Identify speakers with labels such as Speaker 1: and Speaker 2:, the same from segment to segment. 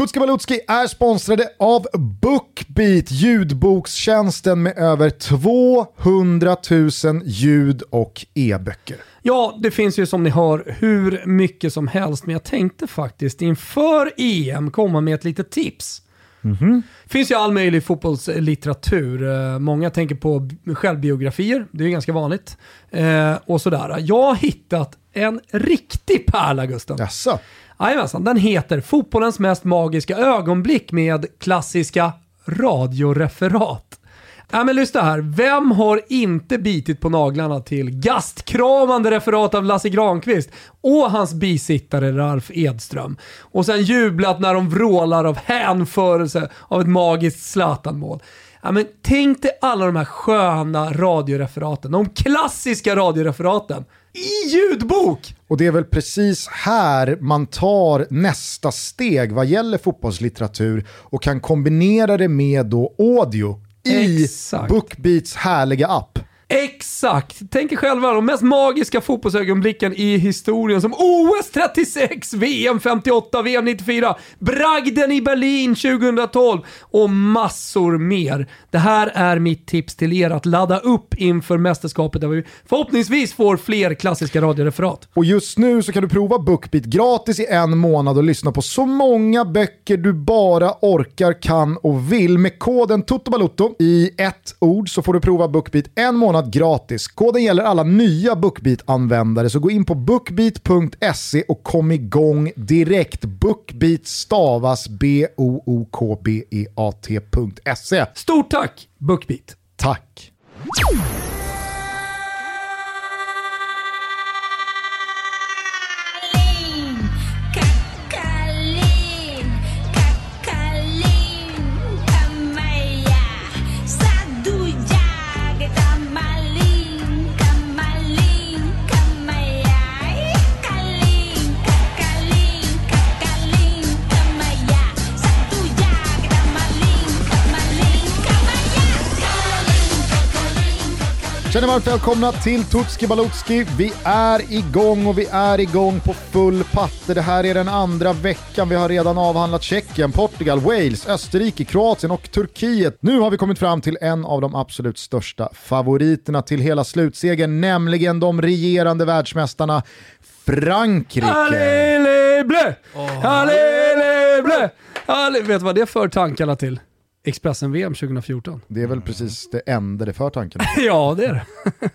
Speaker 1: Tutski Balutski är sponsrade av Bookbeat, ljudbokstjänsten med över 200 000 ljud och e-böcker.
Speaker 2: Ja, det finns ju som ni hör hur mycket som helst, men jag tänkte faktiskt inför EM komma med ett litet tips.
Speaker 1: Mhm.
Speaker 2: Det finns ju all möjlig fotbollslitteratur. Eh, Många tänker på självbiografier, det är ju ganska vanligt. Eh, och sådär. Jag har hittat en riktig pärla Gusten.
Speaker 1: Jaså?
Speaker 2: Jajamensan, den heter Fotbollens mest magiska ögonblick med klassiska radioreferat. Ja men lyssna här, vem har inte bitit på naglarna till gastkramande referat av Lasse Granqvist och hans bisittare Ralf Edström? Och sen jublat när de vrålar av hänförelse av ett magiskt Zlatan-mål. Ja, men tänk dig alla de här sköna radioreferaten, de klassiska radioreferaten i ljudbok!
Speaker 1: Och det är väl precis här man tar nästa steg vad gäller fotbollslitteratur och kan kombinera det med då audio i
Speaker 2: Exakt.
Speaker 1: Bookbeats härliga app.
Speaker 2: Exakt! Tänk er själva de mest magiska fotbollsögonblicken i historien som OS 36, VM 58, VM 94, bragden i Berlin 2012 och massor mer. Det här är mitt tips till er att ladda upp inför mästerskapet där vi förhoppningsvis får fler klassiska radioreferat.
Speaker 1: Och just nu så kan du prova Bookbeat gratis i en månad och lyssna på så många böcker du bara orkar, kan och vill. Med koden TOTOBALUTTO i ett ord så får du prova Bookbeat en månad gratis. Koden gäller alla nya Bookbeat-användare så gå in på bookbeat.se och kom igång direkt. Bookbeat stavas B-O-O-K-B-E-A-T.se.
Speaker 2: Stort tack Bookbeat!
Speaker 1: Tack! Känner varmt välkomna till Tutski Balutski. Vi är igång och vi är igång på full patte. Det här är den andra veckan. Vi har redan avhandlat Tjeckien, Portugal, Wales, Österrike, Kroatien och Turkiet. Nu har vi kommit fram till en av de absolut största favoriterna till hela slutsegern, nämligen de regerande världsmästarna Frankrike.
Speaker 2: Vet du vad det för tankarna till? Expressen-VM 2014.
Speaker 1: Det är väl precis det enda det för tanken.
Speaker 2: Ja, det är det.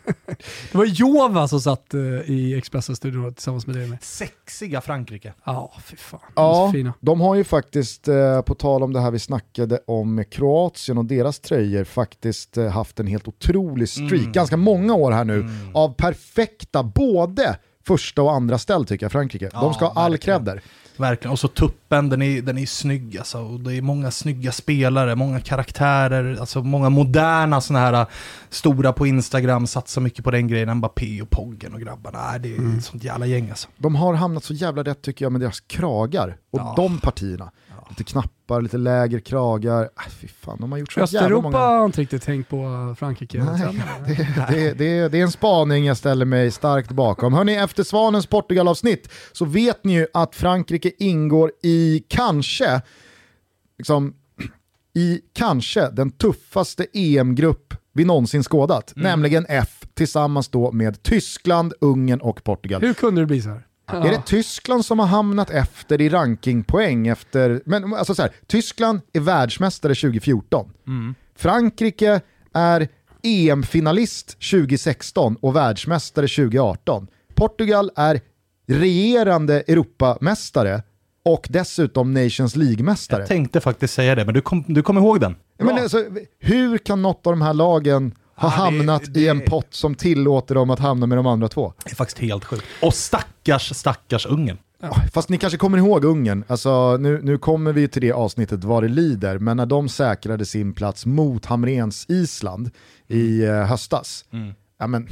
Speaker 2: det var Jova som satt eh, i Expressen-studion tillsammans med dig. Med.
Speaker 3: Sexiga Frankrike.
Speaker 2: Ja, fy fan. De
Speaker 1: Ja,
Speaker 2: fina.
Speaker 1: de har ju faktiskt, eh, på tal om det här vi snackade om med Kroatien och deras tröjor, faktiskt eh, haft en helt otrolig streak, ganska många år här nu, av perfekta både första och andra ställ tycker jag, Frankrike. de
Speaker 3: Ja,
Speaker 1: ska ha all cred där.
Speaker 3: Verkligen. Och så tuppen, den är, den är snygg alltså. Och det är många snygga spelare, många karaktärer, alltså många moderna sådana här äh, stora på Instagram, satsar mycket på den grejen. Mbappé och Poggen och grabbarna. Nej, det är ett sånt jävla gäng alltså.
Speaker 1: De har hamnat så jävla rätt tycker jag med deras kragar och
Speaker 3: Ja.
Speaker 1: de partierna. Lite knappar, lite lägre kragar. Äh, fy fan, de har gjort så
Speaker 2: Östeuropa
Speaker 1: många...
Speaker 2: har inte riktigt tänkt på eh, Frankrike.
Speaker 1: Nej, det, det, det, det är en spaning jag ställer mig starkt bakom. Hörni, efter Svanens Portugal-avsnitt så vet ni ju att Frankrike ingår i kanske, liksom, i kanske den tuffaste EM-grupp vi någonsin skådat, nämligen F tillsammans då med Tyskland, Ungern och Portugal.
Speaker 2: Hur kunde det bli så här?
Speaker 1: Är det Tyskland som har hamnat efter i rankingpoäng efter, men alltså så här, Tyskland är världsmästare 2014. Frankrike är EM-finalist 2016 och världsmästare 2018. Portugal är regerande Europamästare och dessutom Nations League-mästare.
Speaker 3: Jag tänkte faktiskt säga det, men du kom, du kom ihåg den.
Speaker 1: Ja, Men alltså, hur kan något av de här lagen ha
Speaker 3: Ja, det-
Speaker 1: hamnat i
Speaker 3: det-
Speaker 1: en pott som tillåter dem att hamna med de andra två?
Speaker 3: Det är faktiskt helt sjukt. Och stackars, stackars Ungern.
Speaker 1: Fast ni kanske kommer ihåg Ungern, alltså, nu, nu kommer vi till det avsnittet vad det lider, men när de säkrade sin plats mot Hamrens Island i eh, höstas, ja, men,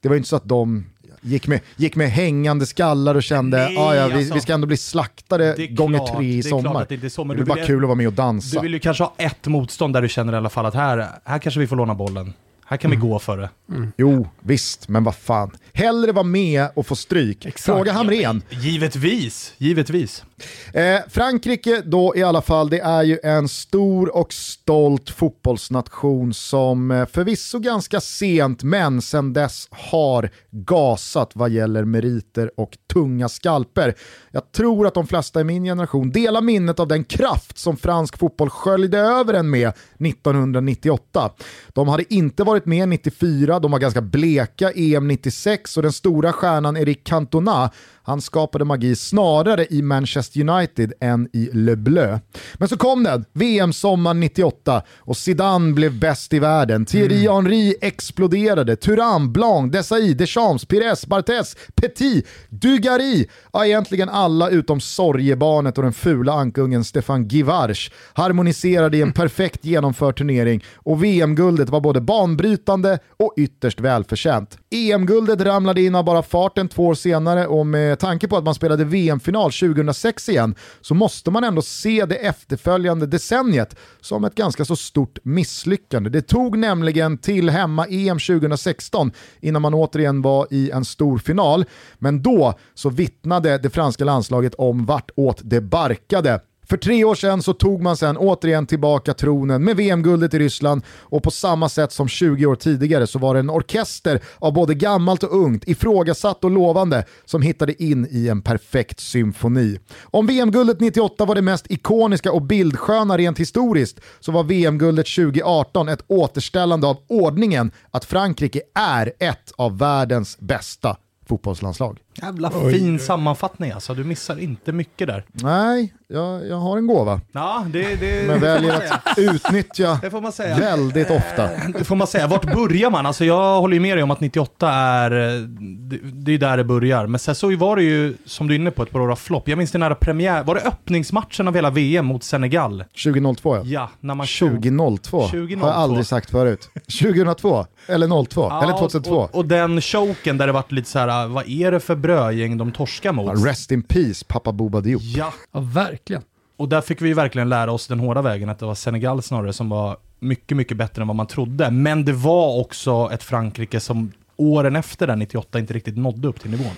Speaker 1: det var ju inte så att de gick med, gick med hängande skallar och kände
Speaker 3: Nej,
Speaker 1: "Ah, ja, vi,
Speaker 3: alltså,
Speaker 1: vi ska ändå bli slaktade
Speaker 3: det
Speaker 1: gånger
Speaker 3: klart,
Speaker 1: tre i
Speaker 3: det är
Speaker 1: sommar.
Speaker 3: att det är så,
Speaker 1: det är bara
Speaker 3: vill-
Speaker 1: kul att vara med och dansa.
Speaker 3: Du vill ju kanske ha ett motstånd där du känner i alla fall att här, här kanske vi får låna bollen. Här kan vi gå för det.
Speaker 1: Jo, visst, men vad fan. Hellre vara med och få stryk. Fråga Hamrén.
Speaker 3: Givetvis, givetvis.
Speaker 1: Eh, Frankrike då i alla fall, det är ju en stor och stolt fotbollsnation som eh, förvisso ganska sent, men sedan dess har gasat vad gäller meriter och tunga skalper. Jag tror att de flesta i min generation delar minnet av den kraft som fransk fotboll sköljde över en med 1998. De hade inte varit med 94, de var ganska bleka EM 96 och den stora stjärnan Eric Cantona han skapade magi snarare i Manchester United än i Le Bleu. Men så kom den, VM sommaren 98 och Zidane blev bäst i världen. Thierry Henry exploderade. Thuram, Blanc, Desailly, Deschamps, Pires, Barthez, Petit, Dugarry. Ja, egentligen alla utom sorgebarnet och den fula ankungen Stefan Givarch harmoniserade i en perfekt genomförd turnering och VM-guldet var både banbrytande och ytterst välförtjänt. EM-guldet ramlade in av bara farten två år senare och med tanke på att man spelade VM-final 2006 igen så måste man ändå se det efterföljande decenniet som ett ganska så stort misslyckande. Det tog nämligen till hemma-EM 2016 innan man återigen var i en stor final, men då så vittnade det franska landslaget om vartåt det barkade. För tre år sedan så tog man sen återigen tillbaka tronen med VM-guldet i Ryssland och på samma sätt som 20 år tidigare så var det en orkester av både gammalt och ungt, ifrågasatt och lovande som hittade in i en perfekt symfoni. Om VM-guldet 98 var det mest ikoniska och bildsköna rent historiskt så var VM-guldet 2018 ett återställande av ordningen att Frankrike är ett av världens bästa fotbollslandslag.
Speaker 3: Jävla fin sammanfattning alltså, du missar inte mycket där.
Speaker 1: Nej, jag, jag har en gåva,
Speaker 3: Ja, det, det,
Speaker 1: men väljer att utnyttja
Speaker 3: det får man säga.
Speaker 1: väldigt ofta.
Speaker 3: Det får man säga. Vart börjar man? Alltså jag håller ju med dig om att 98 är, eh, det, det är där det börjar. Men sen så var det ju, som du är inne på, ett par år av flopp. Jag minns den här premiär, var det öppningsmatchen av hela VM mot Senegal?
Speaker 1: 2002 ja.
Speaker 3: Ja, när man tog-
Speaker 1: 2002 har
Speaker 3: 2002.
Speaker 1: jag aldrig sagt förut. 2002 eller 02
Speaker 3: Ja,
Speaker 1: eller 2002.
Speaker 3: Och, och den choken där det vart lite så här, vad är det för brödgäng de torskar mot?
Speaker 1: Rest in peace pappa Boba Diop.
Speaker 3: Ja,
Speaker 2: Ja, verkligen.
Speaker 3: och där fick vi ju verkligen lära oss den hårda vägen, att det var Senegal snarare som var mycket, mycket bättre än vad man trodde. Men det var också ett Frankrike som åren efter den 98 inte riktigt nådde upp till nivån.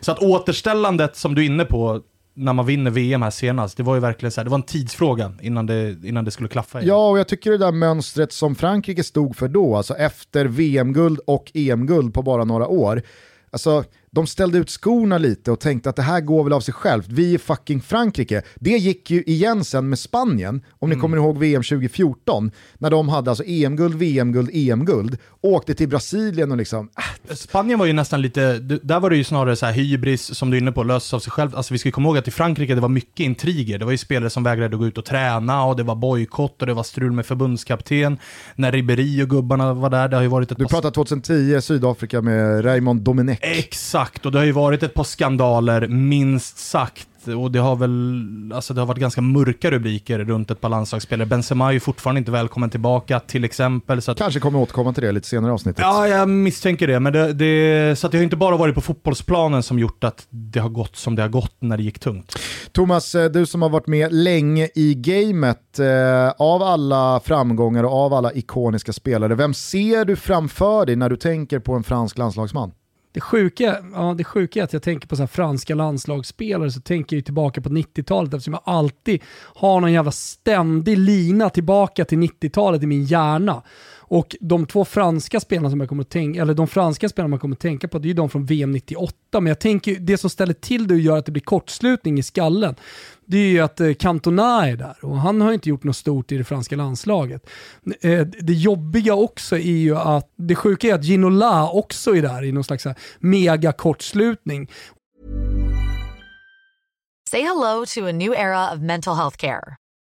Speaker 3: Så att återställandet som du är inne på, när man vinner VM här senast, det var ju verkligen så här, det var en tidsfråga innan det, innan det skulle klaffa igen.
Speaker 1: Ja, och jag tycker det där mönstret som Frankrike stod för då, alltså efter VM-guld och EM-guld på bara några år, alltså de ställde ut skorna lite och tänkte att det här går väl av sig självt, vi är fucking Frankrike. Det gick ju igen sen med Spanien, om ni kommer ihåg VM 2014, när de hade alltså EM-guld, VM-guld, EM-guld, åkte till Brasilien och liksom, äh,
Speaker 3: Spanien var ju nästan lite, där var det ju snarare så här hybris, som du är inne på, lösas av sig själv. Alltså vi ska komma ihåg att i Frankrike det var mycket intriger. Det var ju spelare som vägrade gå ut och träna och det var bojkott och det var strul med förbundskapten. När Ribéry och gubbarna var där, det har ju varit ett
Speaker 1: du pratar 2010 Sydafrika med Raymond Domenech.
Speaker 3: Exakt, och det har ju varit ett par skandaler, minst sagt. Och det har väl, alltså det har varit ganska mörka rubriker runt ett par landslagsspelare. Benzema är ju fortfarande inte välkommen tillbaka till exempel. Så att,
Speaker 1: Kanske kommer återkomma till det lite senare i avsnittet.
Speaker 3: ja, jag misstänker det. Men det, det, så att det har inte bara varit på fotbollsplanen som gjort att det har gått som det har gått när det gick tungt.
Speaker 1: Thomas, eh, du som har varit med länge i gamet, eh, av alla framgångar och av alla ikoniska spelare, vem ser du framför dig när du tänker på en fransk landslagsman?
Speaker 2: Det sjuka, ja, det sjuka är att jag tänker på så här franska landslagsspelare så tänker jag ju tillbaka på 90-talet eftersom jag alltid har någon jävla ständig lina tillbaka till 90-talet i min hjärna. Och de två franska spelarna som jag kommer att tänka, eller de franska spelarna man kommer att tänka på, det är ju de från VM 98. Men jag tänker, det som ställer till det och gör att det blir kortslutning i skallen, det är ju att eh, Cantona är där och han har inte gjort något stort i det franska landslaget. Eh, det jobbiga också är ju att, det sjuka är att Ginola också är där i någon slags mega kortslutning.
Speaker 4: Say hello to a new era of mental health care.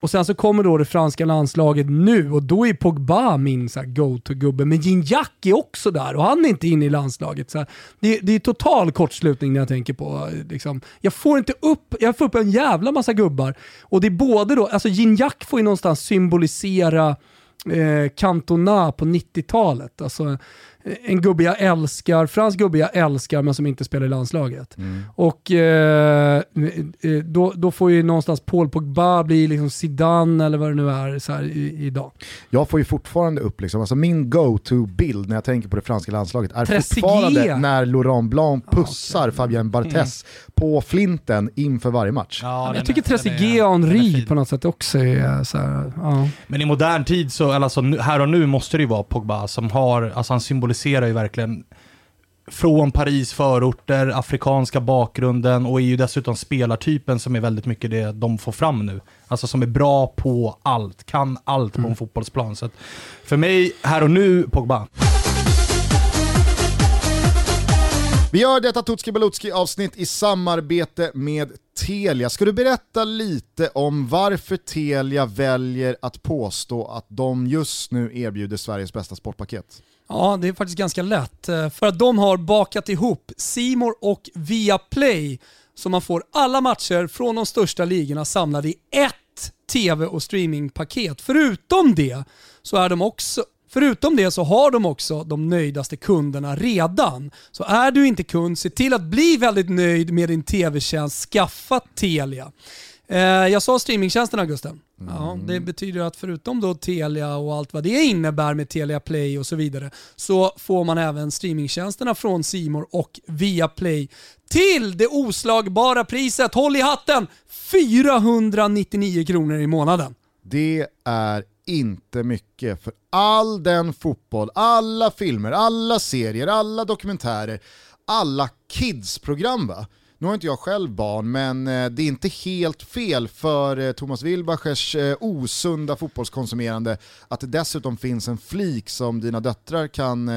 Speaker 2: Och sen så kommer då det franska landslaget nu och då är Pogba min så här go-to-gubbe. Men Gignac är också där och han är inte inne i landslaget. Så här, det, det är total kortslutning när jag tänker på, liksom, jag får inte upp, jag får upp en jävla massa gubbar. Och det är både då, alltså Gignac får ju någonstans symbolisera eh, Cantona på 90-talet. Alltså, en gubbe jag älskar, fransk gubbe jag älskar men som inte spelar i landslaget. Och eh, eh, då, då får ju någonstans Paul Pogba bli liksom Zidane eller vad det nu är så här, i, idag.
Speaker 1: Jag får ju fortfarande upp, liksom, alltså min go-to-bild när jag tänker på det franska landslaget är
Speaker 2: Trezeguet.
Speaker 1: fortfarande när Laurent Blanc pussar Fabien Barthez på flinten inför varje match.
Speaker 3: Ja,
Speaker 2: jag tycker
Speaker 3: den
Speaker 2: Trezeguet och Henri på något sätt också är så här, ja.
Speaker 3: Men i modern tid, så, eller alltså, här och nu måste det ju vara Pogba som har, alltså han symboliserar ju verkligen från Paris förorter, afrikanska bakgrunden och är ju dessutom spelartypen som är väldigt mycket det de får fram nu. Alltså som är bra på allt, kan allt på en fotbollsplan. Så för mig, här och nu, Pogba.
Speaker 1: Vi gör detta Tutski Balutski avsnitt i samarbete med Telia. Ska du berätta lite om varför Telia väljer att påstå att de just nu erbjuder Sveriges bästa sportpaket?
Speaker 2: Ja, det är faktiskt ganska lätt. Eh, för att de har bakat ihop Simor och Viaplay så man får alla matcher från de största ligorna samlade i ett tv och streamingpaket. Förutom det så är de också Förutom det så har de också de nöjdaste kunderna redan. Så är du inte kund, se till att bli väldigt nöjd med din tv-tjänst. Skaffa Telia. Eh, jag sa streamingtjänsten Augusten. Ja, det betyder att förutom då Telia och allt vad det innebär med Telia Play och så vidare så får man även streamingtjänsterna från Simor och Viaplay till det oslagbara priset, håll i hatten, 499 kronor i månaden.
Speaker 1: Det är inte mycket för all den fotboll, alla filmer, alla serier, alla dokumentärer, alla kidsprogram va? Nu har inte jag själv barn, men eh, det är inte helt fel för eh, Thomas Wilbachers eh, osunda fotbollskonsumerande att det dessutom finns en flik som dina döttrar kan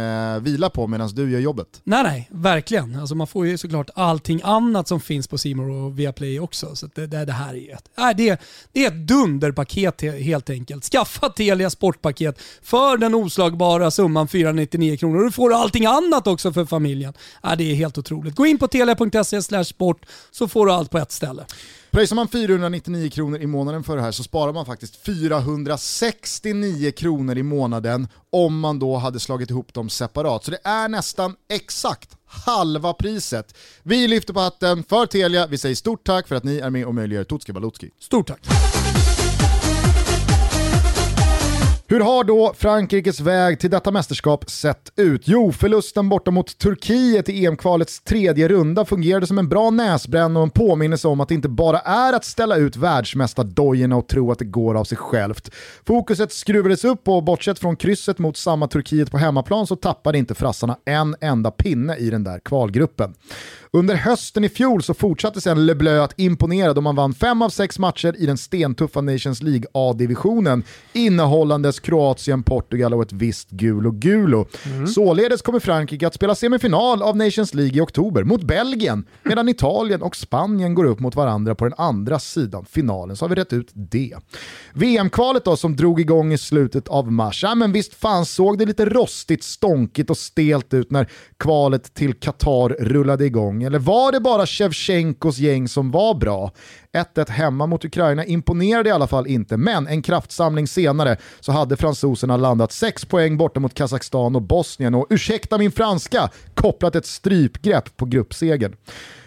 Speaker 1: vila på medan du gör jobbet.
Speaker 2: Nej, nej, verkligen. Alltså man får ju såklart allting annat som finns på Simor och Viaplay också. Så det, det, det här är ett, nej, det, det är ett dunderpaket helt enkelt. Skaffa Telia Sportpaket för den oslagbara summan 499 kronor. Du får allting annat också för familjen. Nej, det är helt otroligt. Gå in på telia.se sport så får du allt på ett ställe.
Speaker 1: Pröjsar man 499 kronor i månaden för det här så sparar man faktiskt 469 kronor i månaden om man då hade slagit ihop dem separat. Så det är nästan exakt halva priset. Vi lyfter på hatten för Telia, vi säger stort tack för att ni är med och möjliggör Tutski Balutski.
Speaker 2: Stort tack!
Speaker 1: Hur har då Frankrikes väg till detta mästerskap sett ut? Jo, förlusten borta mot Turkiet i EM-kvalets tredje runda fungerade som en bra näsbränna och en påminnelse om att det inte bara är att ställa ut världsmästardojorna och tro att det går av sig självt. Fokuset skruvades upp och bortsett från krysset mot samma Turkiet på hemmaplan så tappade inte frassarna en enda pinne i den där kvalgruppen. Under hösten i fjol så fortsatte sen Le Bleu att imponera då man vann fem av sex matcher i den stentuffa Nations League A-divisionen innehållandes Kroatien, Portugal och ett visst Gulo Gulo. Således kommer Frankrike att spela semifinal av Nations League i oktober mot Belgien medan Italien och Spanien går upp mot varandra på den andra sidan finalen. Så har vi rätt ut det. VM-kvalet då som drog igång i slutet av mars. Ja men visst fan såg det lite rostigt, stonkigt och stelt ut när kvalet till Qatar rullade igång. Eller var det bara Shevchenkos gäng som var bra? 1-1 hemma mot Ukraina imponerade i alla fall inte, men en kraftsamling senare så hade fransoserna landat 6 poäng borta mot Kazakstan och Bosnien och ursäkta min franska, kopplat ett strypgrepp på gruppsegern.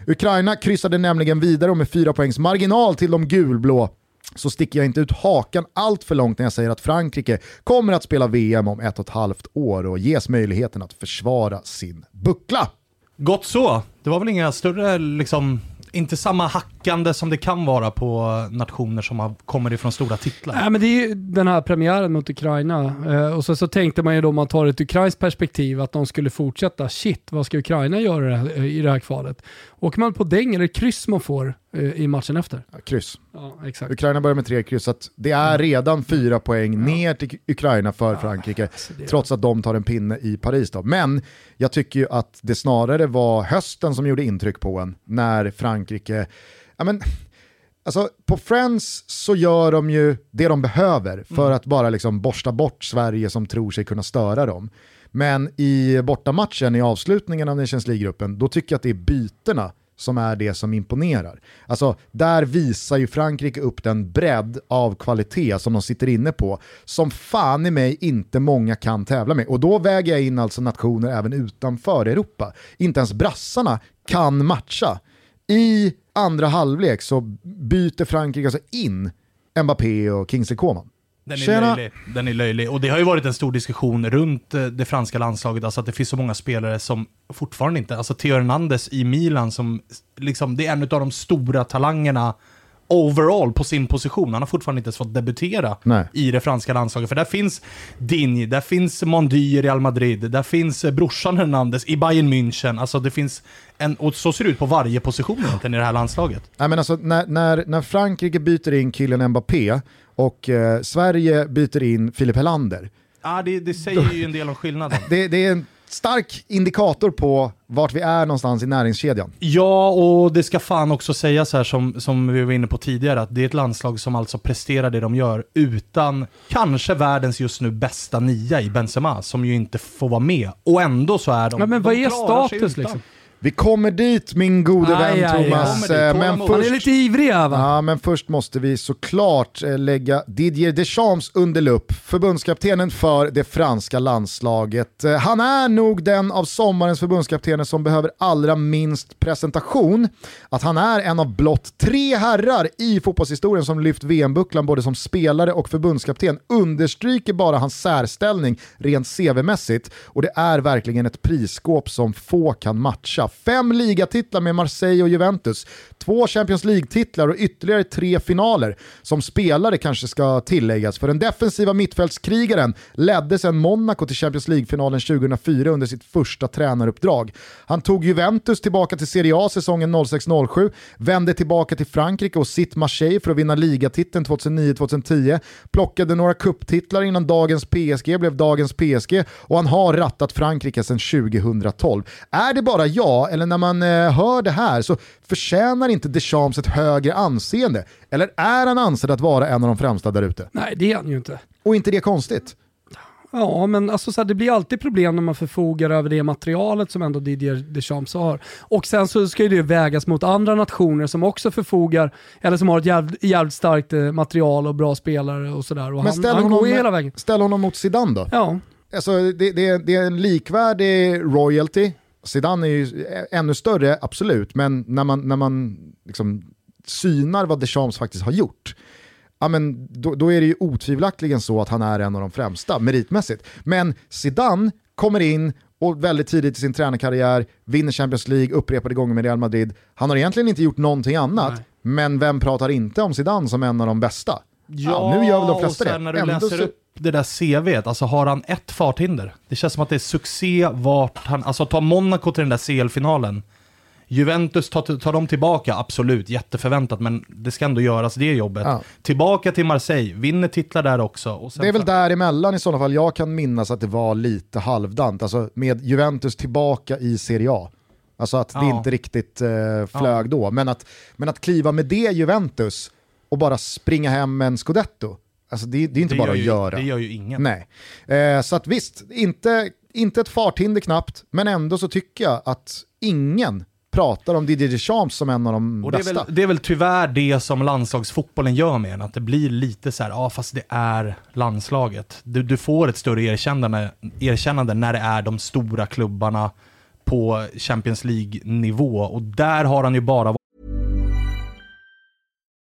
Speaker 1: Ukraina kryssade nämligen vidare och med fyra poängs marginal till de gulblå så sticker jag inte ut hakan allt för långt när jag säger att Frankrike kommer att spela VM om ett och ett halvt år och ges möjligheten att försvara sin buckla.
Speaker 3: Gott så. Det var väl inga större, liksom, inte samma hackande som det kan vara på nationer som har, kommer ifrån stora titlar.
Speaker 2: Nej, men det är ju den här premiären mot Ukraina. Eh, och så, så tänkte man ju då om man tar ett ukrainskt perspektiv att de skulle fortsätta. Shit, vad ska Ukraina göra i det här- kvalet? Åker man på däng eller kryss man får i matchen efter?
Speaker 1: Ja, kryss.
Speaker 2: Ja.
Speaker 1: Ukraina börjar med tre kryss, så att det är redan fyra poäng ner till Ukraina för Frankrike,
Speaker 2: är-
Speaker 1: trots att de tar en pinne i Paris. Då. Men jag tycker ju att det snarare var hösten som gjorde intryck på en, när Frankrike, ja men, Alltså, på Friends så gör de ju det de behöver för att bara liksom borsta bort Sverige som tror sig kunna störa dem. Men i bortamatchen i avslutningen av Nations League-gruppen, då tycker jag att det är bytena som är det som imponerar. Alltså, där visar ju Frankrike upp den bredd av kvalitet som de sitter inne på, som fan i mig inte många kan tävla med. Och då väger jag in alltså nationer även utanför Europa. Inte ens brassarna kan matcha. I andra halvlek så byter Frankrike alltså in Mbappé och Kingsley Coman.
Speaker 3: Den är,
Speaker 1: Tjena.
Speaker 3: löjlig. den är löjlig. Och det har ju varit en stor diskussion runt eh, det franska landslaget, alltså att det finns så många spelare som fortfarande inte, alltså Theo Hernandez i Milan som, liksom, det är en av de stora talangerna overall på sin position. Han har fortfarande inte ens fått debutera
Speaker 1: Nej.
Speaker 3: i det franska landslaget. För där finns Digne, där finns Mondy i Real Madrid, där finns eh, brorsan Hernandez i Bayern München. Alltså det finns en, och så ser det ut på varje position egentligen i det här landslaget.
Speaker 1: Nej, men alltså, när, när, när Frankrike byter in killen Mbappé och eh, Sverige byter in Filip Helander,
Speaker 3: Ja, det, det säger ju en del om skillnaden.
Speaker 1: det, det är en stark indikator på vart vi är någonstans i näringskedjan.
Speaker 3: Ja, och det ska fan också sägas här som, som vi var inne på tidigare, att det är ett landslag som alltså presterar det de gör utan kanske världens just nu bästa nia i Benzema, som ju inte får vara med. Och ändå så är de...
Speaker 2: Ja, men
Speaker 3: de
Speaker 2: vad är status
Speaker 3: utan.
Speaker 2: liksom?
Speaker 1: Vi kommer dit min gode
Speaker 2: Aj,
Speaker 1: vän
Speaker 2: aj, aj.
Speaker 1: Thomas,
Speaker 3: dit,
Speaker 1: eh, men
Speaker 3: tålamod.
Speaker 2: Han är
Speaker 1: först...
Speaker 2: lite ivrig va?
Speaker 1: Ja, men först måste vi såklart eh, lägga Didier Deschamps under lupp, förbundskaptenen för det franska landslaget. Eh, Han är nog den av sommarens förbundskaptener som behöver allra minst presentation. Att han är en av blott tre herrar i fotbollshistorien som lyft VM-bucklan både som spelare och förbundskapten understryker bara hans särställning rent CV-mässigt och det är verkligen ett prisskåp som få kan matcha. Fem ligatitlar med Marseille och Juventus, två Champions League-titlar och ytterligare tre finaler. Som spelare kanske ska tilläggas, för den defensiva mittfältskrigaren ledde sedan Monaco till Champions League-finalen 2004 under sitt första tränaruppdrag. Han tog Juventus tillbaka till Serie A säsongen 06-07, vände tillbaka till Frankrike och sitt Marseille för att vinna ligatiteln 2009-2010, plockade några kupptitlar innan dagens PSG blev dagens PSG och han har rattat Frankrike sedan 2012. Är det bara jag, eller när man eh, hör det här, så förtjänar inte Deschamps ett högre anseende? Eller är han ansedd att vara en av de främsta där ute?
Speaker 2: Nej, det är han ju inte.
Speaker 1: Och inte det konstigt?
Speaker 2: Ja, men alltså så här, det blir alltid problem när man förfogar över det materialet som ändå Didier Deschamps har. Och sen så ska ju det vägas mot andra nationer som också förfogar, eller som har ett jävligt, jävligt starkt eh, material och bra spelare och sådär.
Speaker 1: Men
Speaker 2: han,
Speaker 1: ställ
Speaker 2: han
Speaker 1: honom,
Speaker 2: går ju hela vägen.
Speaker 1: ställ honom mot Zidane då?
Speaker 2: Ja,
Speaker 1: Alltså, det, det, det är en likvärdig royalty. Zidane är ju ännu större, absolut, men när man, när man liksom synar vad Deschamps faktiskt har gjort, ja, men då, då är det ju otvivelaktigen så att han är en av de främsta meritmässigt. Men Zidane kommer in och väldigt tidigt i sin tränarkarriär vinner Champions League upprepade gånger med Real Madrid. Han har egentligen inte gjort någonting annat,
Speaker 2: Nej.
Speaker 1: men vem pratar inte om Zidane som en av de bästa? Ja, nu gör väl de flesta
Speaker 3: och sen
Speaker 1: det.
Speaker 3: när du
Speaker 1: Ändå
Speaker 3: läser
Speaker 1: så-
Speaker 3: upp det där CVt, alltså har han ett farthinder? Det känns som att det är succé vart han, alltså ta Monaco till den där CL-finalen. Juventus, tar, tar de tillbaka, absolut, jätteförväntat, men det ska ändå göras det jobbet.
Speaker 1: Ja.
Speaker 3: Tillbaka till Marseille, vinner titlar där också.
Speaker 1: Det är väl däremellan i sådana fall jag kan minnas att det var lite halvdant, alltså med Juventus tillbaka i Serie A. Alltså att det
Speaker 3: Ja.
Speaker 1: inte riktigt eh, flög då, men att, men att kliva med det Juventus och bara springa hem med en scudetto, alltså det, det är inte
Speaker 3: det
Speaker 1: bara att
Speaker 3: ju,
Speaker 1: göra.
Speaker 3: Det gör ju ingen.
Speaker 1: Nej. Eh, så att visst, inte, inte ett farthinder knappt, men ändå så tycker jag att ingen pratar om Didier Deschamps som en av de
Speaker 3: Och det är,
Speaker 1: bästa.
Speaker 3: väl, det är väl tyvärr det som landslagsfotbollen gör med en, att det blir lite så här, ja fast det är landslaget. Du, du får ett större erkännande, erkännande när det är de stora klubbarna på Champions League-nivå. Och där har han ju bara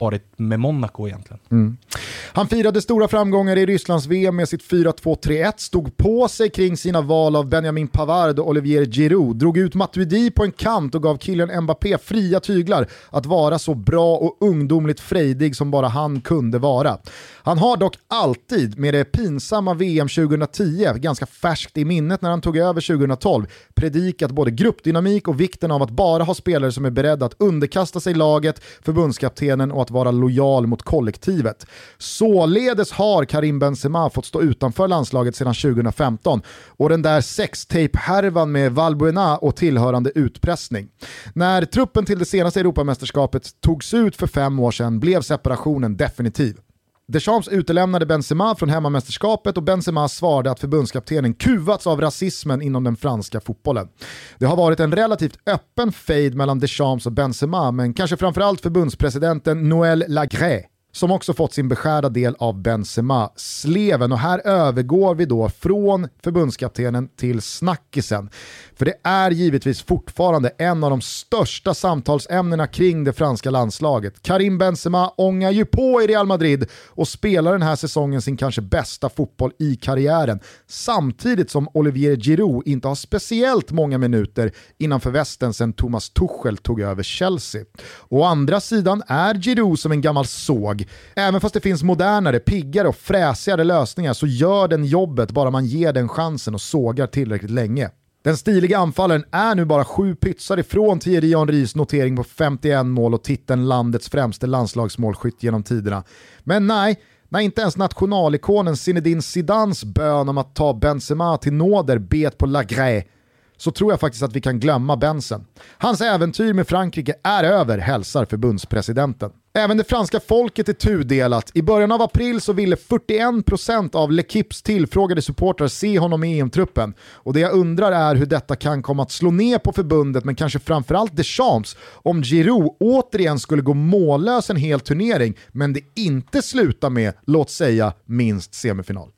Speaker 3: varit med Monaco egentligen. Mm.
Speaker 1: Han firade stora framgångar i Rysslands VM med sitt 4-2-3-1, stod på sig kring sina val av Benjamin Pavard och Olivier Giroud, drog ut Matuidi på en kant och gav killen Mbappé fria tyglar att vara så bra och ungdomligt frejdig som bara han kunde vara. Han har dock alltid, med det pinsamma VM 2010, ganska färskt i minnet när han tog över 2012, predikat både gruppdynamik och vikten av att bara ha spelare som är beredda att underkasta sig laget, förbundskaptenen och att vara lojal mot kollektivet. Således har Karim Benzema fått stå utanför landslaget sedan 2015 och den där sextape-härvan med Valbuena och tillhörande utpressning. När truppen till det senaste Europamästerskapet togs ut för fem år sedan blev separationen definitiv. Deschamps utelämnade Benzema från hemmamästerskapet och Benzema svarade att förbundskaptenen kuvats av rasismen inom den franska fotbollen. Det har varit en relativt öppen fade mellan Deschamps och Benzema, men kanske framförallt förbundspresidenten Noël Lagré som också fått sin beskärda del av Benzema-sleven. Och här övergår vi då från förbundskaptenen till snackisen. För det är givetvis fortfarande en av de största samtalsämnena kring det franska landslaget. Karim Benzema ångar ju på i Real Madrid och spelar den här säsongen sin kanske bästa fotboll i karriären. Samtidigt som Olivier Giroud inte har speciellt många minuter innanför västen sedan Thomas Tuchel tog över Chelsea. Å andra sidan är Giroud som en gammal såg. Även fast det finns modernare, piggare och fräsigare lösningar så gör den jobbet bara man ger den chansen och sågar tillräckligt länge. Den stiliga anfallaren är nu bara sju pytsar ifrån Thierry Henrys notering på 51 mål och titeln landets främste landslagsmålskytt genom tiderna. Men nej, när inte ens nationalikonen Zinedine Zidans bön om att ta Benzema till nåder bet på Lagré så tror jag faktiskt att vi kan glömma Bensen. Hans äventyr med Frankrike är över, hälsar förbundspresidenten. Även det franska folket är tudelat. I början av april så ville 41% av L'Equipes tillfrågade supportrar se honom i EM-truppen. Och det jag undrar är hur detta kan komma att slå ner på förbundet, men kanske framförallt Deschamps, om Giroud återigen skulle gå mållös en hel turnering, men det inte slutar med, låt säga, minst semifinal.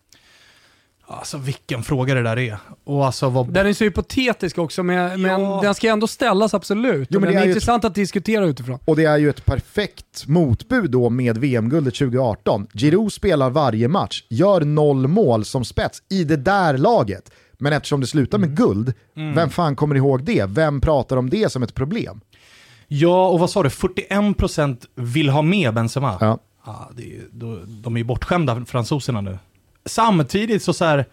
Speaker 3: Alltså vilken fråga det där är. Och alltså vad...
Speaker 2: Den är så hypotetisk också, men, men
Speaker 3: Ja.
Speaker 2: den ska ändå ställas absolut.
Speaker 1: Jo, men
Speaker 2: den
Speaker 1: det
Speaker 2: är,
Speaker 1: är
Speaker 2: intressant att diskutera utifrån.
Speaker 1: Och det är ju ett perfekt motbud då med VM-guldet 2018. Giroud spelar varje match, gör noll mål som spets i det där laget. Men eftersom det slutar med guld, vem fan kommer ihåg det? Vem pratar om det som ett problem?
Speaker 3: Ja, och vad sa du? 41% vill ha med Benzema?
Speaker 1: Ja.
Speaker 3: Ja, det är, då, de är ju bortskämda, fransoserna nu. Samtidigt så, så här,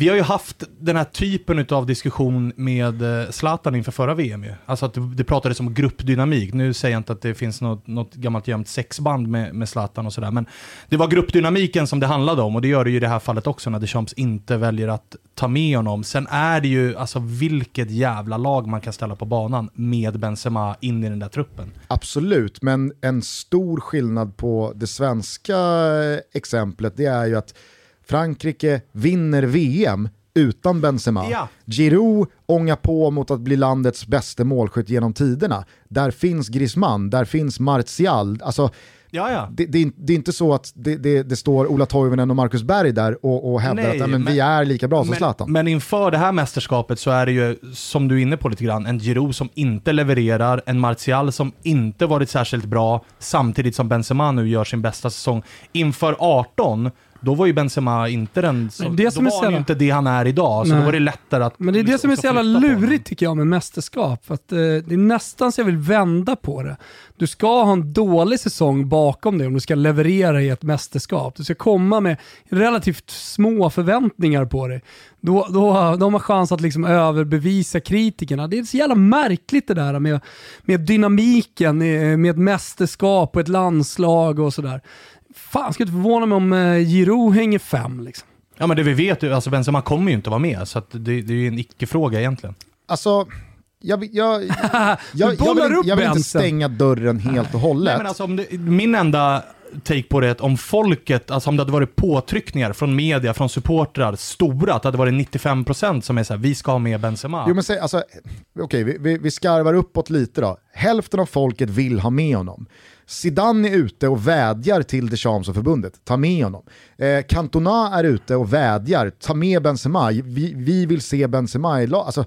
Speaker 3: vi har ju haft den här typen av diskussion med eh, Zlatan inför förra VM ju. Alltså att det, pratades om gruppdynamik. Nu säger jag inte att det finns något, något gammalt gömt sexband med, med Zlatan och sådär, men det var gruppdynamiken som det handlade om och det gör det ju i det här fallet också när Deschamps inte väljer att ta med honom. Sen är det ju, alltså vilket jävla lag man kan ställa på banan med Benzema in i den där truppen.
Speaker 1: Absolut, men en stor skillnad på det svenska eh, exemplet det är ju att Frankrike vinner VM utan Benzema.
Speaker 3: Ja.
Speaker 1: Giroud ångar på mot att bli landets bästa målskytt genom tiderna. Där finns Griezmann, där finns Martial. Alltså,
Speaker 3: Ja, ja.
Speaker 1: det, det, är- det är inte så att det, det, står Ola Toivonen och Marcus Berg där och, och hävdar
Speaker 3: Nej,
Speaker 1: att ja, men,
Speaker 3: men-
Speaker 1: vi är lika bra som Zlatan.
Speaker 3: Men, men inför det här mästerskapet så är det ju, som du är inne på lite grann, en Giroud som inte levererar, en Martial som inte varit särskilt bra, samtidigt som Benzema nu gör sin bästa säsong. Inför 18, då var ju Benzema inte den
Speaker 2: Men det
Speaker 3: då
Speaker 2: så
Speaker 3: var han
Speaker 2: jävla-
Speaker 3: inte det han är idag, så
Speaker 2: Nej.
Speaker 3: då var det lättare att
Speaker 2: Men det är det
Speaker 3: liksom
Speaker 2: som är så jävla lurigt tycker jag med mästerskap. För att, eh, det är nästan så jag vill vända på det. Du ska ha en dålig säsong bakom dig om du ska leverera i ett mästerskap. Du ska komma med relativt små förväntningar på dig. Då, då, då har man chans att liksom överbevisa kritikerna. Det är så jävla märkligt det där med, med dynamiken, eh, med ett mästerskap och ett landslag och sådär. Fan, ska inte förvåna mig om eh, Giroud hänger fem. Liksom.
Speaker 3: Ja men det vi vet ju, alltså Benzema kommer ju inte vara med, så att det, det är ju en icke-fråga egentligen.
Speaker 1: Alltså, jag, vill- jag, jag, jag,
Speaker 2: bollar
Speaker 1: vill,
Speaker 2: upp
Speaker 1: jag vill inte stänga dörren helt och hållet.
Speaker 3: Nej, men alltså, om det, min enda take på det är att om folket, alltså om det hade varit påtryckningar från media, från supportrar, stora, att det hade varit 95% som är såhär, vi ska ha med Benzema.
Speaker 1: Jo men säg, alltså, okej vi, vi, vi skarvar uppåt lite då. Hälften av folket vill ha med honom. Zidane är ute och vädjar till Deschamps och förbundet, ta med honom. Eh, Cantona är ute och vädjar, ta med Benzema, vi, vi vill se Benzema i lag. Alltså,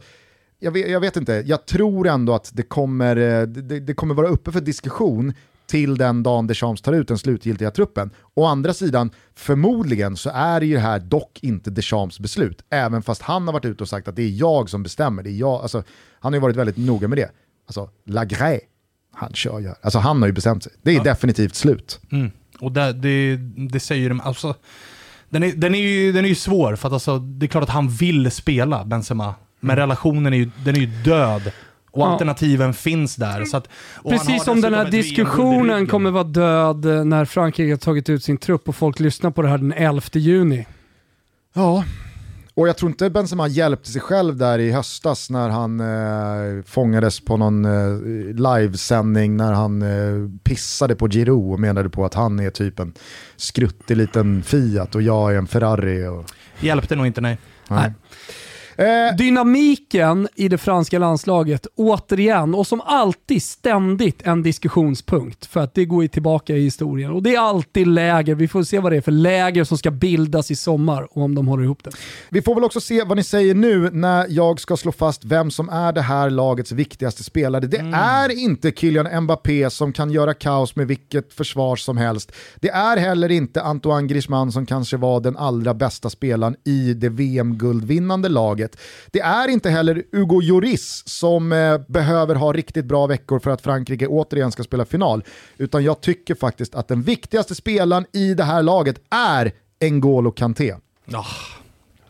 Speaker 1: jag, vet, jag vet inte, jag tror ändå att det kommer, eh, det, det kommer vara uppe för diskussion till den dagen Deschamps tar ut den slutgiltiga truppen. Å andra sidan, förmodligen så är det ju det här dock inte Deschamps beslut, även fast han har varit ute och sagt att det är jag som bestämmer. Det är jag, alltså, han har ju varit väldigt noga med det. Alltså, la grej han kör ju. Alltså han har ju bestämt sig. Det är definitivt slut.
Speaker 3: Mm. Och det, det, det säger de, alltså, den är, den, är ju, den är ju svår, för att alltså, det är klart att han vill spela Benzema, men relationen är ju, den är ju död. Och
Speaker 2: Ja.
Speaker 3: alternativen finns där. Så att,
Speaker 2: Precis som den här diskussionen kommer vara död eh, när Frankrike har tagit ut sin trupp och folk lyssnar på det här den 11 juni.
Speaker 1: Ja, och jag tror inte Benzema hjälpte sig själv där i höstas när han eh, fångades på någon eh, livesändning när han eh, pissade på Giroud och menade på att han är typ en skruttig liten Fiat och jag är en Ferrari. Och,
Speaker 3: Hjälpte nog inte, nej.
Speaker 2: Nej.
Speaker 1: Eh,
Speaker 2: Dynamiken i det franska landslaget, återigen, och som alltid ständigt en diskussionspunkt. För att det går ju tillbaka i historien. Och det är alltid läger, vi får se vad det är för läger som ska bildas i sommar och om de håller ihop det.
Speaker 1: Vi får väl också se vad ni säger nu när jag ska slå fast vem som är det här lagets viktigaste spelare. Det är inte Kylian Mbappé som kan göra kaos med vilket försvar som helst. Det är heller inte Antoine Griezmann som kanske var den allra bästa spelaren i det VM-guldvinnande laget. Det är inte heller Hugo Lloris som eh, behöver ha riktigt bra veckor för att Frankrike återigen ska spela final. Utan jag tycker faktiskt att den viktigaste spelaren i det här laget är N'Golo Kanté.
Speaker 3: Ah,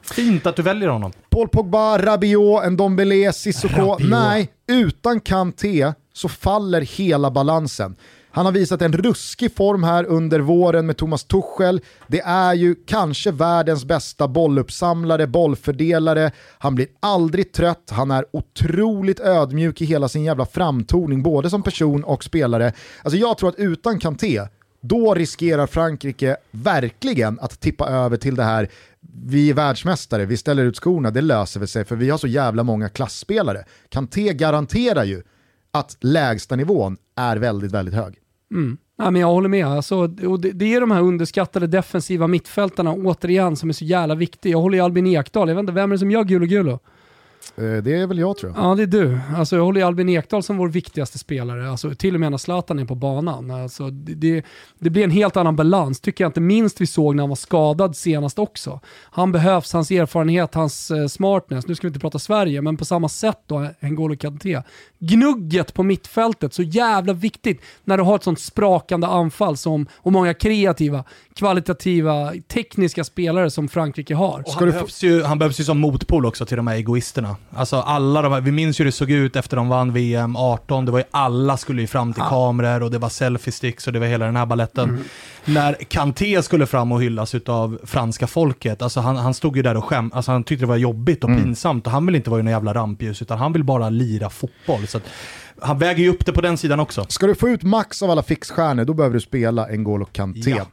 Speaker 3: fint att du väljer honom.
Speaker 1: Paul Pogba, Rabiot, Ndombele, Sissoko.
Speaker 3: Rabiot.
Speaker 1: Nej, utan Kanté så faller hela balansen. Han har visat en ruskig form här under våren med Thomas Tuchel. Det är ju kanske världens bästa bolluppsamlare, bollfördelare. Han blir aldrig trött, han är otroligt ödmjuk i hela sin jävla framtoning, både som person och spelare. Alltså jag tror att utan Kanté, då riskerar Frankrike verkligen att tippa över till det här vi är världsmästare, vi ställer ut skorna, det löser vi sig för vi har så jävla många klassspelare. Kanté garanterar ju att lägsta nivån är väldigt, väldigt hög. Mm.
Speaker 2: Ja, men jag håller med. Alltså, och det, det är de här underskattade defensiva mittfältarna återigen som är så jävla viktiga. Jag håller i Albin Ekdal. Jag vet inte, vem är det som gör Gulo Gulo?
Speaker 1: Eh, det är väl jag tror jag.
Speaker 2: Ja, det är du. Alltså, jag håller ju Albin Ekdal som vår viktigaste spelare, alltså, till och med när Zlatan är på banan. Alltså, det, det, det blir en helt annan balans, tycker jag inte minst vi såg när han var skadad senast också. Han behövs, hans erfarenhet, hans eh, smartness, nu ska vi inte prata Sverige, men på samma sätt då, N'Golo Kanté. Gnugget på mittfältet, så jävla viktigt när du har ett sånt sprakande anfall som, och många kreativa, kvalitativa, tekniska spelare som Frankrike har.
Speaker 3: Och han, behövs ju, han behövs ju som motpol också till de här egoisterna. Alltså alla de här, vi minns ju hur det såg ut efter de vann VM 18. Det var ju alla skulle ju fram till kameror och det var selfie-sticks och det var hela den här balletten. När Kanté skulle fram och hyllas utav franska folket, alltså han, han stod ju där och skäm, alltså han tyckte det var jobbigt och pinsamt och han vill inte vara i någon jävla rampljus utan han vill bara lira fotboll. Så att, han väger ju upp det på den sidan också.
Speaker 1: Ska du få ut max av alla fixstjärnor, då behöver du spela N'Golo Kanté.
Speaker 3: Ja.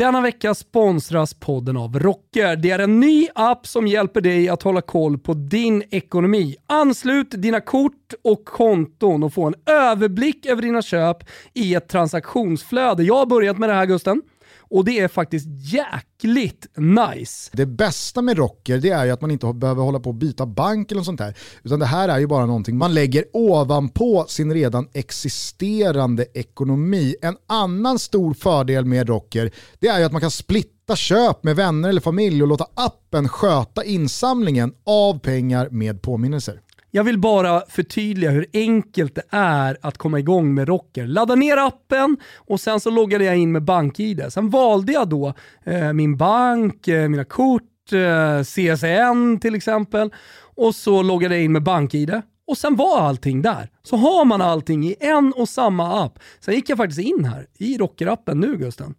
Speaker 2: Denna vecka sponsras podden av Rocker. Det är en ny app som hjälper dig att hålla koll på din ekonomi. Anslut dina kort och konton och få en överblick över dina köp i ett transaktionsflöde. Jag har börjat med det här Gusten och det är faktiskt jäkligt nice.
Speaker 1: Det bästa med Rocker det är ju att man inte behöver hålla på och byta bank eller något sånt där. Utan det här är ju bara någonting man lägger ovanpå sin redan existerande ekonomi. En annan stor fördel med Rocker det är ju att man kan splitta köp med vänner eller familj och låta appen sköta insamlingen av pengar med påminnelser.
Speaker 2: Jag vill bara förtydliga hur enkelt det är att komma igång med Rocker. Ladda ner appen och sen så loggade jag in med BankID. Sen valde jag då eh, min bank, eh, mina kort, eh, CSN till exempel och så loggade jag in med BankID och sen var allting där. Så har man allting i en och samma app. Sen gick jag faktiskt in här i Rocker-appen nu Gusten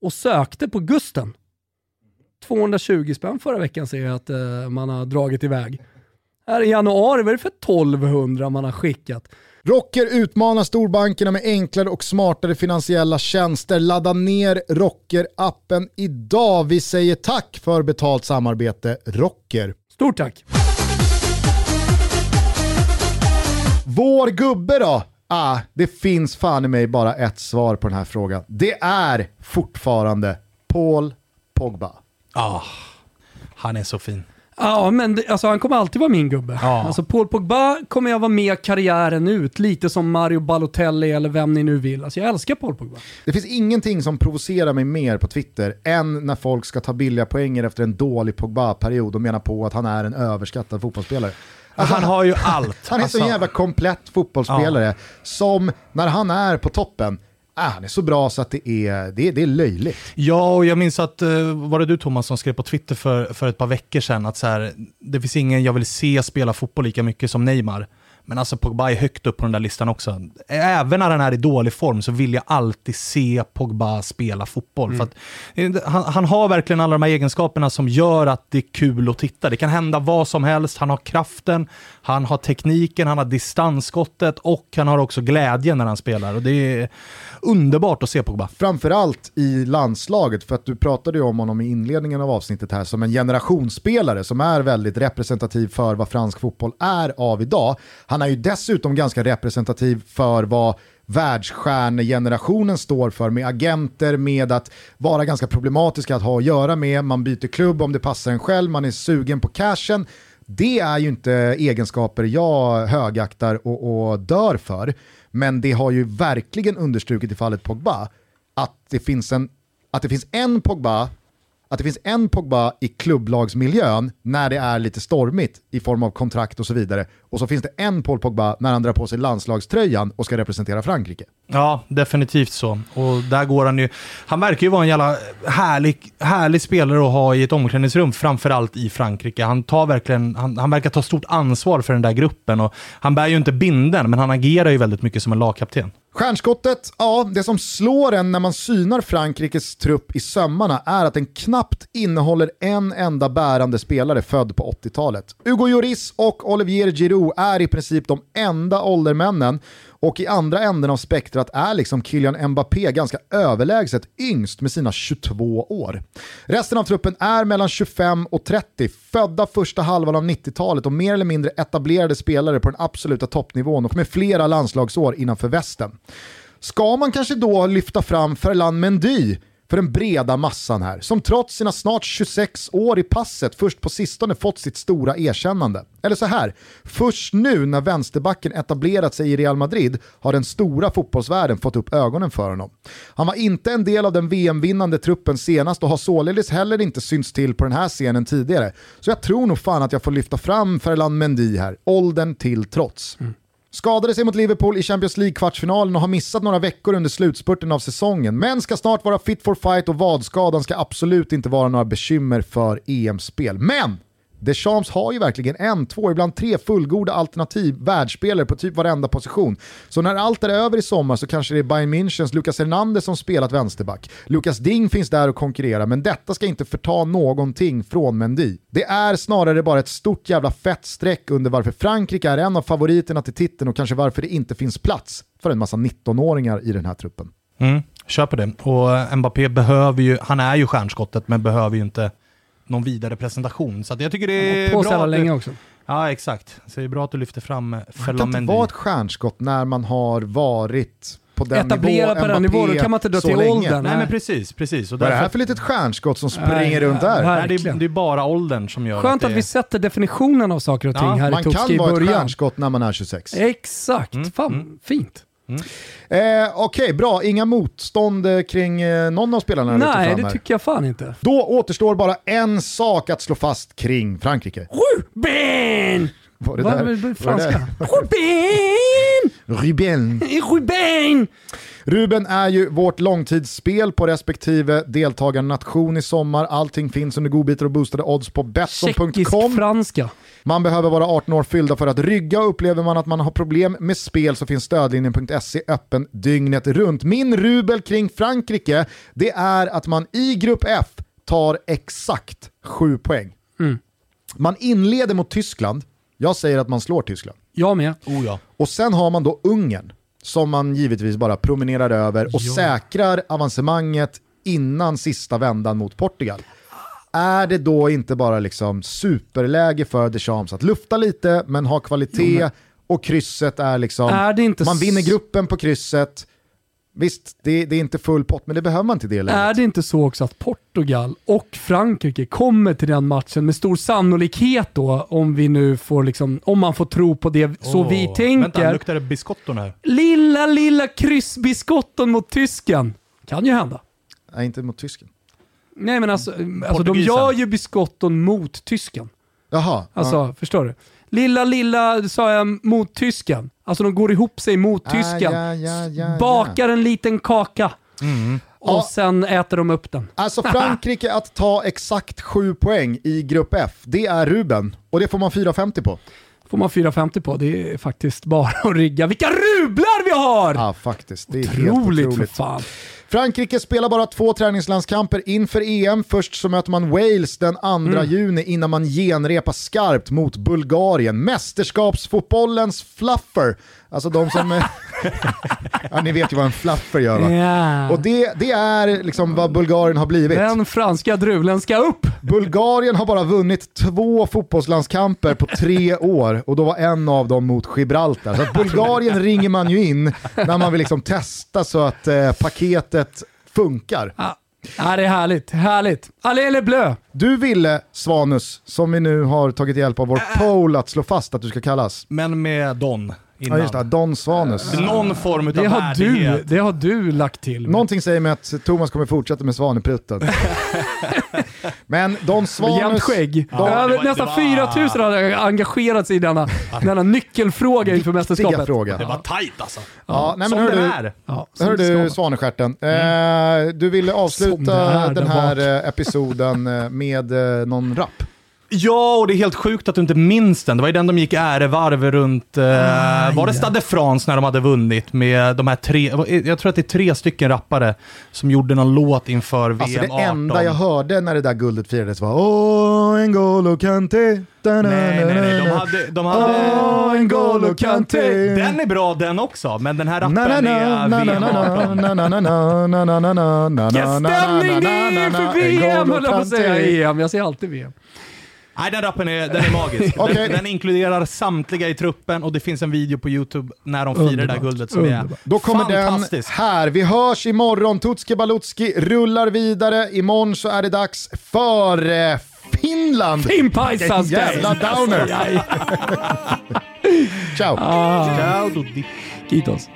Speaker 2: och sökte på Gusten. 220 spänn förra veckan ser jag att eh, man har dragit iväg. Här i januari, vad är det för 1200 man har skickat?
Speaker 1: Rocker utmanar storbankerna med enklare och smartare finansiella tjänster. Ladda ner Rocker-appen idag. Vi säger tack för betalt samarbete Rocker.
Speaker 2: Stort tack!
Speaker 1: Vår gubbe då? Ah, det finns fan i mig bara ett svar på den här frågan. Det är fortfarande Paul Pogba.
Speaker 3: Ah, han är så fin.
Speaker 2: Ja, men det, alltså, han kommer alltid vara min gubbe.
Speaker 3: Ja.
Speaker 2: Alltså, Paul Pogba kommer jag vara med karriären ut, lite som Mario Balotelli eller vem ni nu vill. Alltså, jag älskar Paul Pogba.
Speaker 1: Det finns ingenting som provocerar mig mer på Twitter än när folk ska ta billiga poänger efter en dålig Pogba-period och menar på att han är en överskattad fotbollsspelare. Alltså,
Speaker 3: han har ju allt.
Speaker 1: Han är så
Speaker 3: Alltså,
Speaker 1: en jävla komplett fotbollsspelare som när han är på toppen, ah, han är så bra så att det är, det det är löjligt.
Speaker 3: Ja, och jag minns att, eh, var det du Thomas som skrev på Twitter för, för ett par veckor sedan att så här, det finns ingen jag vill se spela fotboll lika mycket som Neymar. Men alltså Pogba är högt upp på den där listan också. Även när han är i dålig form så vill jag alltid se Pogba spela fotboll. För att, eh, han, han har verkligen alla de här egenskaperna som gör att det är kul att titta. Det kan hända vad som helst. Han har kraften, han har tekniken, han har distansskottet och han har också glädjen när han spelar. Och det är underbart att se Pogba.
Speaker 1: Framförallt i landslaget, för att du pratade ju om honom i inledningen av avsnittet här som en generationsspelare som är väldigt representativ för vad fransk fotboll är av idag. Han är ju dessutom ganska representativ för vad världsstjärnegenerationen står för med agenter, med att vara ganska problematiska att ha att göra med, man byter klubb om det passar en själv, man är sugen på cashen. Det är ju inte egenskaper jag högaktar och, och dör för, men det har ju verkligen understrukit i fallet Pogba att det finns en, att det finns en Pogba att det finns en Pogba i klubblagsmiljön när det är lite stormigt i form av kontrakt och så vidare. Och så finns det en Paul Pogba när han drar på sig landslagströjan och ska representera Frankrike.
Speaker 3: Ja, definitivt så. Och där går han ju... Han verkar ju vara en jävla härlig, härlig spelare att ha i ett omklädningsrum, framförallt i Frankrike. Han, tar verkligen, han, han verkar ta stort ansvar för den där gruppen och han bär ju inte binden, men han agerar ju väldigt mycket som en lagkapten.
Speaker 1: Stjärnskottet, ja, det som slår en när man synar Frankrikes trupp i sömmarna är att den knappt innehåller en enda bärande spelare född på 80-talet. Hugo Lloris och Olivier Giroud är i princip de enda åldermännen och i andra änden av spektrat är liksom Kylian Mbappé ganska överlägset yngst med sina 22 år. Resten av truppen är mellan 25 och 30, födda första halvan av 90-talet och mer eller mindre etablerade spelare på den absoluta toppnivån och med flera landslagsår innanför västen. Ska man kanske då lyfta fram Ferland Mendy för den breda massan här, som trots sina snart 26 år i passet först på sistone fått sitt stora erkännande. Eller så här, först nu när vänsterbacken etablerat sig i Real Madrid har den stora fotbollsvärlden fått upp ögonen för honom. Han var inte en del av den VM-vinnande truppen senast och har således heller inte synts till på den här scenen tidigare. Så jag tror nog fan att jag får lyfta fram Ferland Mendy här, åldern till trots. Mm. Skadade sig mot Liverpool i Champions League-kvartsfinalen och har missat några veckor under slutspurten av säsongen, men ska snart vara fit for fight och vadskadan ska absolut inte vara några bekymmer för EM-spel. Men! Deschamps har ju verkligen en, två, ibland tre fullgoda alternativ världsspelare på typ varenda position. Så när allt är över i sommar så kanske det är Bayern Münchens Lucas Hernandez som spelat vänsterback. Lucas Ding finns där och konkurrerar, men detta ska inte förta någonting från Mendy. Det är snarare bara ett stort jävla fett streck under varför Frankrike är en av favoriterna till titeln och kanske varför det inte finns plats för en massa 19-åringar i den här truppen.
Speaker 3: Mm, köper det. Och Mbappé behöver ju, han är ju stjärnskottet men behöver ju inte någon vidare presentation. Så att jag tycker det är
Speaker 2: På
Speaker 3: bra att
Speaker 2: länge också.
Speaker 3: Ja, exakt. Så det är bra att du lyfter fram
Speaker 1: Man kan inte
Speaker 3: Ferland
Speaker 1: vara ett stjärnskott när man har varit på den
Speaker 2: Etablerad
Speaker 1: nivå
Speaker 2: på den nivån, då kan man inte dra till
Speaker 1: länge.
Speaker 2: åldern.
Speaker 3: Nej men precis, precis. Och
Speaker 1: Vad är det här för litet stjärnskott som springer
Speaker 2: Nej,
Speaker 1: runt där?
Speaker 3: nej, det, är, det är bara åldern som gör
Speaker 2: Skönt
Speaker 3: att
Speaker 2: att vi sätter definitionen av saker och ting
Speaker 3: Ja,
Speaker 2: här i
Speaker 1: Man
Speaker 2: Totski
Speaker 1: kan
Speaker 2: i
Speaker 1: vara ett
Speaker 2: början.
Speaker 1: stjärnskott när man är 26.
Speaker 2: Exakt, fan fint.
Speaker 1: Eh, Okej, bra. Inga motstånd eh, kring eh, någon av spelarna
Speaker 2: Nej, det tycker jag fan inte.
Speaker 1: Då återstår bara en sak att slå fast kring Frankrike.
Speaker 2: Ruben!
Speaker 1: Var det
Speaker 2: Vad
Speaker 1: där?
Speaker 2: är det
Speaker 1: Var
Speaker 2: franska? Ruben!
Speaker 1: Ruben.
Speaker 2: Ruben!
Speaker 1: Ruben är ju vårt långtidsspel på respektive deltagarnation i sommar. Allting finns under godbitar och boostade odds på Betsson.com.
Speaker 2: Tjeckisk-franska.
Speaker 1: Man behöver vara 18 år fyllda för att rygga och upplever man att man har problem med spel så finns stödlinjen.se öppen dygnet runt. Min rubel kring Frankrike, det är att man i grupp F tar exakt 7 poäng. Man inleder mot Tyskland, jag säger att man slår Tyskland.
Speaker 2: Jag med.
Speaker 3: Oh ja.
Speaker 1: Och sen har man då Ungern som man givetvis bara promenerar över och säkrar avancemanget innan sista vändan mot Portugal. Är det då inte bara liksom superläge för Deschamps att lufta lite men ha kvalitet och krysset är liksom,
Speaker 2: Är det inte
Speaker 1: man vinner gruppen på krysset. Visst, det, det är inte full pott men det behöver man inte i det läget.
Speaker 2: Är det inte så också att Portugal och Frankrike kommer till den matchen med stor sannolikhet då, om vi nu får liksom, om man får tro på det så
Speaker 3: Åh,
Speaker 2: vi
Speaker 3: Vänta,
Speaker 2: tänker.
Speaker 3: luktar det biscotton här?
Speaker 2: Lilla, lilla kryssbiskotton mot tysken. Kan ju hända.
Speaker 1: Nej, inte mot tysken.
Speaker 2: Nej men alltså, alltså de gör ju biskotton mot tysken.
Speaker 1: Jaha,
Speaker 2: Alltså,
Speaker 1: ja.
Speaker 2: förstår du? Lilla, lilla, sa jag, mot tysken. Alltså de går ihop sig mot tysken.
Speaker 1: Ah, ja, ja, ja,
Speaker 2: Bakar en liten kaka. Och
Speaker 1: Ja.
Speaker 2: sen äter de upp den.
Speaker 1: Alltså Frankrike att ta exakt 7 poäng i grupp F, det är Ruben. Och det får man 4,50 på.
Speaker 2: Får man 4,50 på. Det är faktiskt bara att rigga. Vilka rublar vi har!
Speaker 1: Ja, faktiskt. Det är helt
Speaker 2: Otroligt för
Speaker 1: otroligt.
Speaker 2: fan.
Speaker 1: Frankrike spelar bara två träningslandskamper inför EM. Först så möter man Wales den 2
Speaker 2: Mm.
Speaker 1: juni innan man genrepar skarpt mot Bulgarien. Mästerskapsfotbollens fluffer. Alltså de som... ja, ni vet ju vad en fluffer gör va?
Speaker 2: Ja.
Speaker 1: Och det, det är liksom vad Bulgarien har blivit.
Speaker 2: Den franska drulen ska upp.
Speaker 1: Bulgarien har bara vunnit två fotbollslandskamper på tre år och då var en av dem mot Gibraltar. Så Bulgarien ringer man ju in när man vill liksom testa så att eh, paketet funkar.
Speaker 2: Ja. Ja, det är härligt. Härligt. Allez eller bleu.
Speaker 1: Du ville, Svanus, som vi nu har tagit hjälp av vår poll att slå fast att du ska kallas.
Speaker 3: Men med Don
Speaker 1: Ja
Speaker 3: innan.
Speaker 1: just det, Don Svanus.
Speaker 3: Någon form av
Speaker 2: Det har, du, det har du lagt till.
Speaker 1: Någonting säger mig att Thomas kommer fortsätta med Svaneprutten. Men Don Svanus...
Speaker 2: jämnt skägg.
Speaker 3: Ja,
Speaker 2: Över,
Speaker 3: det var-
Speaker 2: nästan
Speaker 3: var-
Speaker 2: 4000 har engagerat sig i denna, denna nyckelfråga inför mästerskapet.
Speaker 1: fråga.
Speaker 3: Det var tajt alltså.
Speaker 1: Ja, nej, men
Speaker 3: Som
Speaker 1: hör du,
Speaker 3: är.
Speaker 2: Ja,
Speaker 1: Hör du. Svanestjärten, eh, du ville avsluta
Speaker 2: är
Speaker 1: den här episoden eh, med eh, någon rap.
Speaker 3: Ja, och det är helt sjukt att du inte minns den. Det var ju den de gick ärevarv runt. Eh, var det ja. Stade France när de hade vunnit med de här tre, jag tror att det är tre stycken rappare som gjorde någon låt inför VM
Speaker 1: alltså, det
Speaker 3: 18.
Speaker 1: Det enda jag hörde när det där guldet firades var Åh, N'Golo Kanté.
Speaker 3: Nej, nej, nej. De hade... De hade
Speaker 1: Åh, N'Golo Kanté.
Speaker 3: Den är bra den också, men den här rappen är
Speaker 1: VM-18.
Speaker 2: Vilken stämning det är
Speaker 1: inför
Speaker 2: VM, höll jag på att säga. EM. Jag säger alltid VM.
Speaker 3: Nej, den rappen är, den är magisk.
Speaker 1: Okej.
Speaker 3: den, den inkluderar samtliga i truppen och det finns en video på YouTube när de firar det där guldet som är
Speaker 2: Underbart.
Speaker 1: Då kommer den här. Vi hörs imorgon. Tutski Balutski rullar vidare. Imorgon så är det dags för eh, Finland.
Speaker 2: Finnpajsan
Speaker 1: Vilken jävla downer. Ciao.
Speaker 3: Ciao, Doddi.
Speaker 2: Kitos.